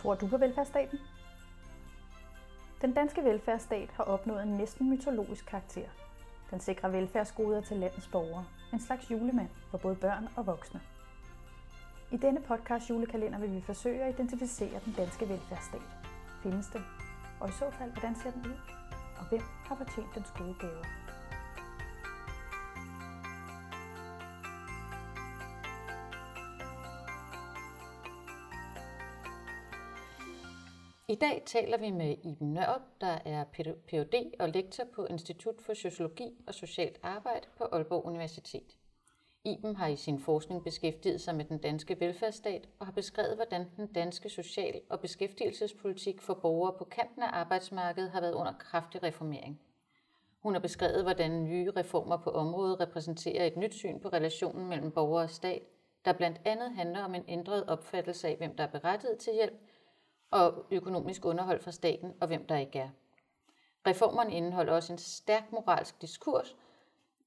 Tror du på velfærdsstaten? Den danske velfærdsstat har opnået en næsten mytologisk karakter. Den sikrer velfærdsgoder til landets borgere. En slags julemand for både børn og voksne. I denne podcast julekalender vil vi forsøge at identificere den danske velfærdsstat. Findes den? Og i så fald, hvordan ser den ud? Og hvem har fortjent dens gode gaver? I dag taler vi med Iben Nørup, der er Ph.D. og lektor på Institut for Sociologi og Socialt Arbejde på Aalborg Universitet. Iben har i sin forskning beskæftiget sig med den danske velfærdsstat og har beskrevet, hvordan den danske social- og beskæftigelsespolitik for borgere på kanten af arbejdsmarkedet har været under kraftig reformering. Hun har beskrevet, hvordan nye reformer på området repræsenterer et nyt syn på relationen mellem borger og stat, der blandt andet handler om en ændret opfattelse af, hvem der er berettiget til hjælp, og økonomisk underhold fra staten, og hvem der ikke er. Reformerne indeholder også en stærk moralsk diskurs,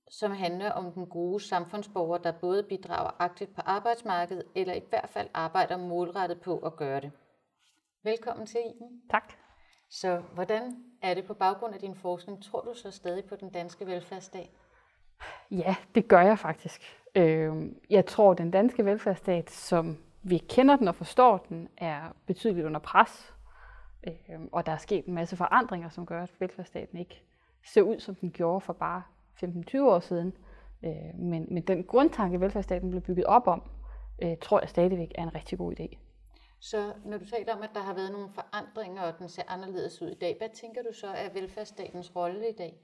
som handler om den gode samfundsborger, der både bidrager aktivt på arbejdsmarkedet, eller i hvert fald arbejder målrettet på at gøre det. Velkommen til, Iben. Tak. Så hvordan er det på baggrund af din forskning? Tror du så stadig på den danske velfærdsstat? Ja, det gør jeg faktisk. Øhm, jeg tror, den danske velfærdsstat, som vi kender den og forstår den, er betydeligt under pres. Øh, og der er sket en masse forandringer, som gør, at velfærdsstaten ikke ser ud, som den gjorde for bare 15-20 år siden. Øh, men, men den grundtanke, velfærdsstaten blev bygget op om, øh, tror jeg stadigvæk er en rigtig god idé. Så når du taler om, at der har været nogle forandringer, og den ser anderledes ud i dag, hvad tænker du så er velfærdsstatens rolle i dag?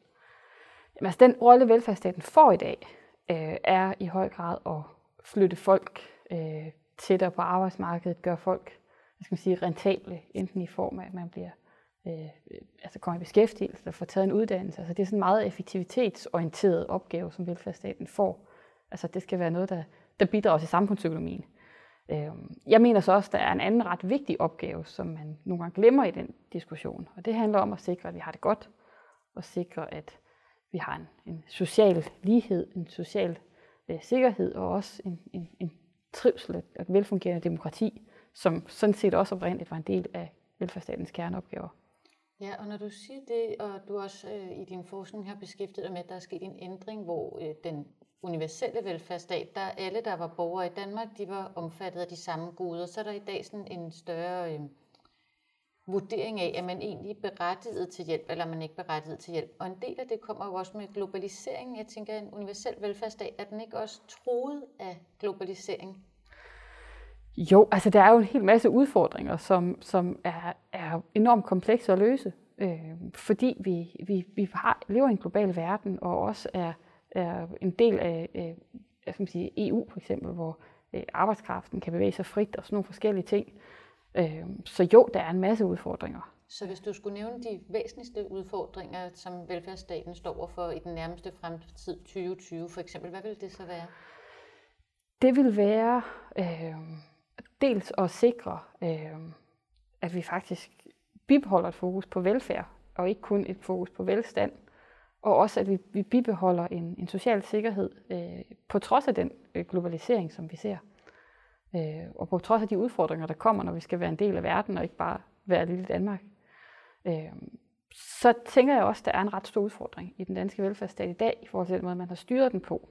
Jamen, altså, den rolle, velfærdsstaten får i dag, øh, er i høj grad at flytte folk øh, tættere på arbejdsmarkedet, gør folk hvad skal man sige, rentable, enten i form af, at man bliver øh, altså kommer i beskæftigelse eller får taget en uddannelse. Altså det er sådan en meget effektivitetsorienteret opgave, som velfærdsstaten får. Altså det skal være noget, der, der bidrager til samfundsøkonomien. Øh, jeg mener så også, at der er en anden ret vigtig opgave, som man nogle gange glemmer i den diskussion. Og det handler om at sikre, at vi har det godt, og sikre, at vi har en, en social lighed, en social øh, sikkerhed, og også en, en, en trivsel og et velfungerende demokrati, som sådan set også oprindeligt var en del af velfærdsstatens kerneopgaver. Ja, og når du siger det, og du også øh, i din forskning har beskæftiget dig med, at der er sket en ændring, hvor øh, den universelle velfærdsstat, der alle, der var borgere i Danmark, de var omfattet af de samme goder, så er der i dag sådan en større øh, vurdering af, at man egentlig er berettiget til hjælp, eller man ikke berettiget til hjælp. Og en del af det kommer jo også med globaliseringen. Jeg tænker, at en universel velfærdsstat, er den ikke også troet af globalisering? Jo, altså der er jo en hel masse udfordringer, som, som er, er enormt komplekse at løse, øh, fordi vi, vi, vi har, lever i en global verden, og også er, er en del af øh, jeg skal sige, EU for eksempel, hvor øh, arbejdskraften kan bevæge sig frit og sådan nogle forskellige ting. Øh, så jo, der er en masse udfordringer. Så hvis du skulle nævne de væsentligste udfordringer, som velfærdsstaten står overfor i den nærmeste fremtid 2020 for eksempel, hvad vil det så være? Det vil være øh, dels at sikre, øh, at vi faktisk bibeholder et fokus på velfærd, og ikke kun et fokus på velstand. Og også, at vi, vi bibeholder en, en social sikkerhed øh, på trods af den øh, globalisering, som vi ser. Øh, og på trods af de udfordringer, der kommer, når vi skal være en del af verden, og ikke bare være lille Danmark. Øh, så tænker jeg også, at der er en ret stor udfordring i den danske velfærdsstat i dag, i forhold til den måde, man har styret den på.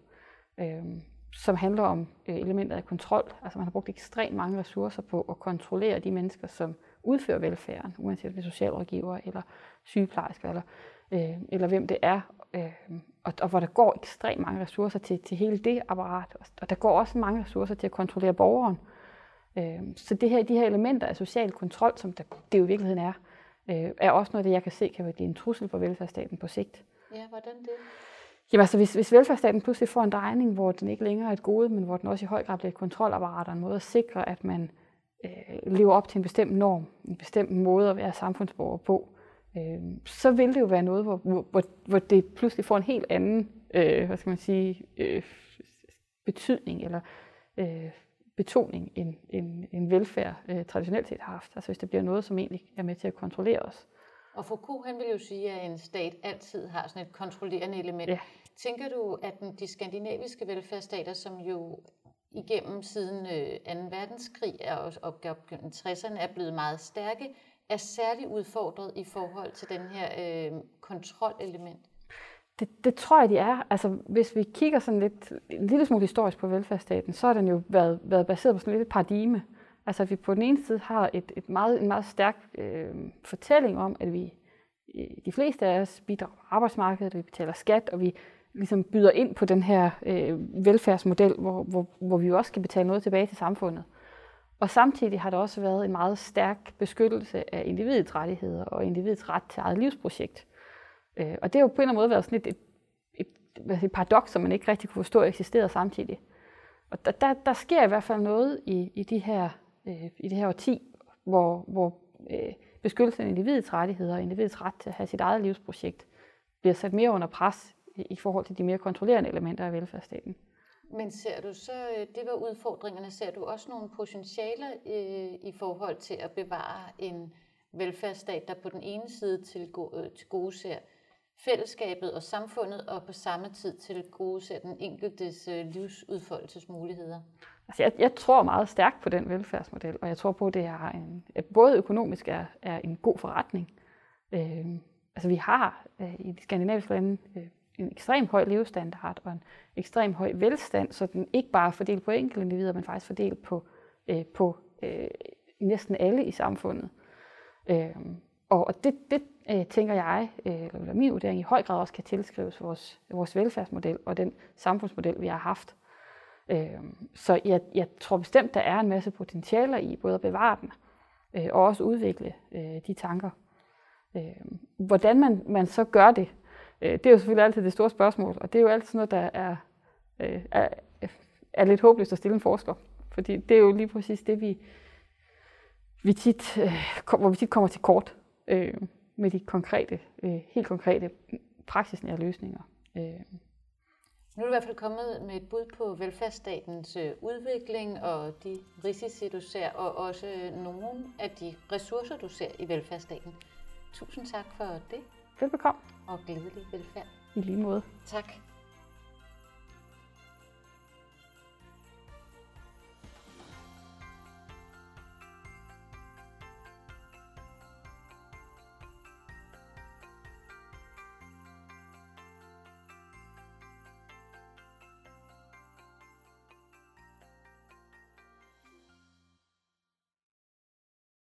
Øh, som handler om øh, elementer af kontrol. Altså man har brugt ekstremt mange ressourcer på at kontrollere de mennesker, som udfører velfærden, uanset om det er socialrådgiver eller sygeplejersker eller, øh, eller hvem det er. Øh, og, og hvor der går ekstremt mange ressourcer til, til hele det apparat. Og der går også mange ressourcer til at kontrollere borgeren. Øh, så det her, de her elementer af social kontrol, som der, det jo i virkeligheden er, øh, er også noget, det jeg kan se kan blive en trussel for velfærdsstaten på sigt. Ja, hvordan det? Jamen altså, hvis, hvis velfærdsstaten pludselig får en drejning, hvor den ikke længere er et gode, men hvor den også i høj grad bliver et kontrolapparat og en måde at sikre, at man øh, lever op til en bestemt norm, en bestemt måde at være samfundsborger på, øh, så vil det jo være noget, hvor, hvor, hvor det pludselig får en helt anden, øh, hvad skal man sige, øh, betydning eller øh, betoning, end, end, end velfærd øh, traditionelt set har haft. Altså hvis det bliver noget, som egentlig er med til at kontrollere os. Og Foucault han vil jo sige, at en stat altid har sådan et kontrollerende element. Ja. Tænker du, at de skandinaviske velfærdsstater, som jo igennem siden øh, 2. verdenskrig og opgjort gennem 60'erne er blevet meget stærke, er særlig udfordret i forhold til den her øh, kontrolelement? Det, det tror jeg, de er. Altså, hvis vi kigger sådan lidt, en lille smule historisk på velfærdsstaten, så har den jo været, været baseret på sådan lidt et paradigme. Altså, at vi på den ene side har et, et meget, en meget stærk øh, fortælling om, at vi, øh, de fleste af os bidrager på arbejdsmarkedet, vi betaler skat, og vi ligesom byder ind på den her øh, velfærdsmodel, hvor, hvor, hvor vi jo også skal betale noget tilbage til samfundet. Og samtidig har der også været en meget stærk beskyttelse af individets rettigheder og individets ret til eget livsprojekt. Øh, og det har jo på en eller anden måde været sådan et, et, et, et paradoks, som man ikke rigtig kunne forstå eksisterede samtidig. Og der, der, der sker i hvert fald noget i, i, de her, øh, i det her årti, hvor, hvor øh, beskyttelsen af individets rettigheder og individets ret til at have sit eget livsprojekt bliver sat mere under pres i, i forhold til de mere kontrollerende elementer af velfærdsstaten. Men ser du så, øh, det var udfordringerne, ser du også nogle potentialer øh, i forhold til at bevare en velfærdsstat, der på den ene side til, øh, til gode ser fællesskabet og samfundet, og på samme tid til gode ser den enkeltes øh, livsudfoldelsesmuligheder? Altså jeg, jeg tror meget stærkt på den velfærdsmodel, og jeg tror på, at det er en, at både økonomisk er, er en god forretning. Øh, altså vi har øh, i de skandinaviske lande øh, en ekstrem høj levestandard og en ekstrem høj velstand, så den ikke bare er fordelt på enkelte individer, men faktisk fordelt på, øh, på øh, næsten alle i samfundet. Øh, og og det, det øh, tænker jeg, øh, eller min vurdering, i høj grad også kan tilskrives vores, vores velfærdsmodel og den samfundsmodel, vi har haft. Øh, så jeg, jeg tror bestemt, der er en masse potentialer i både at bevare den øh, og også udvikle øh, de tanker. Øh, hvordan man, man så gør det, øh, det er jo selvfølgelig altid det store spørgsmål, og det er jo altid noget, der er, øh, er, er lidt håbløst at stille en forsker. Fordi det er jo lige præcis det, vi, vi tit, øh, hvor vi tit kommer til kort øh, med de konkrete, øh, helt konkrete praksisnære løsninger. Øh. Nu er du i hvert fald kommet med et bud på velfærdsstatens øh, udvikling og de risici, du ser, og også nogle af de ressourcer, du ser i velfærdsstaten. Tusind tak for det. Velbekomme. Og glædelig velfærd. I lige måde. Tak.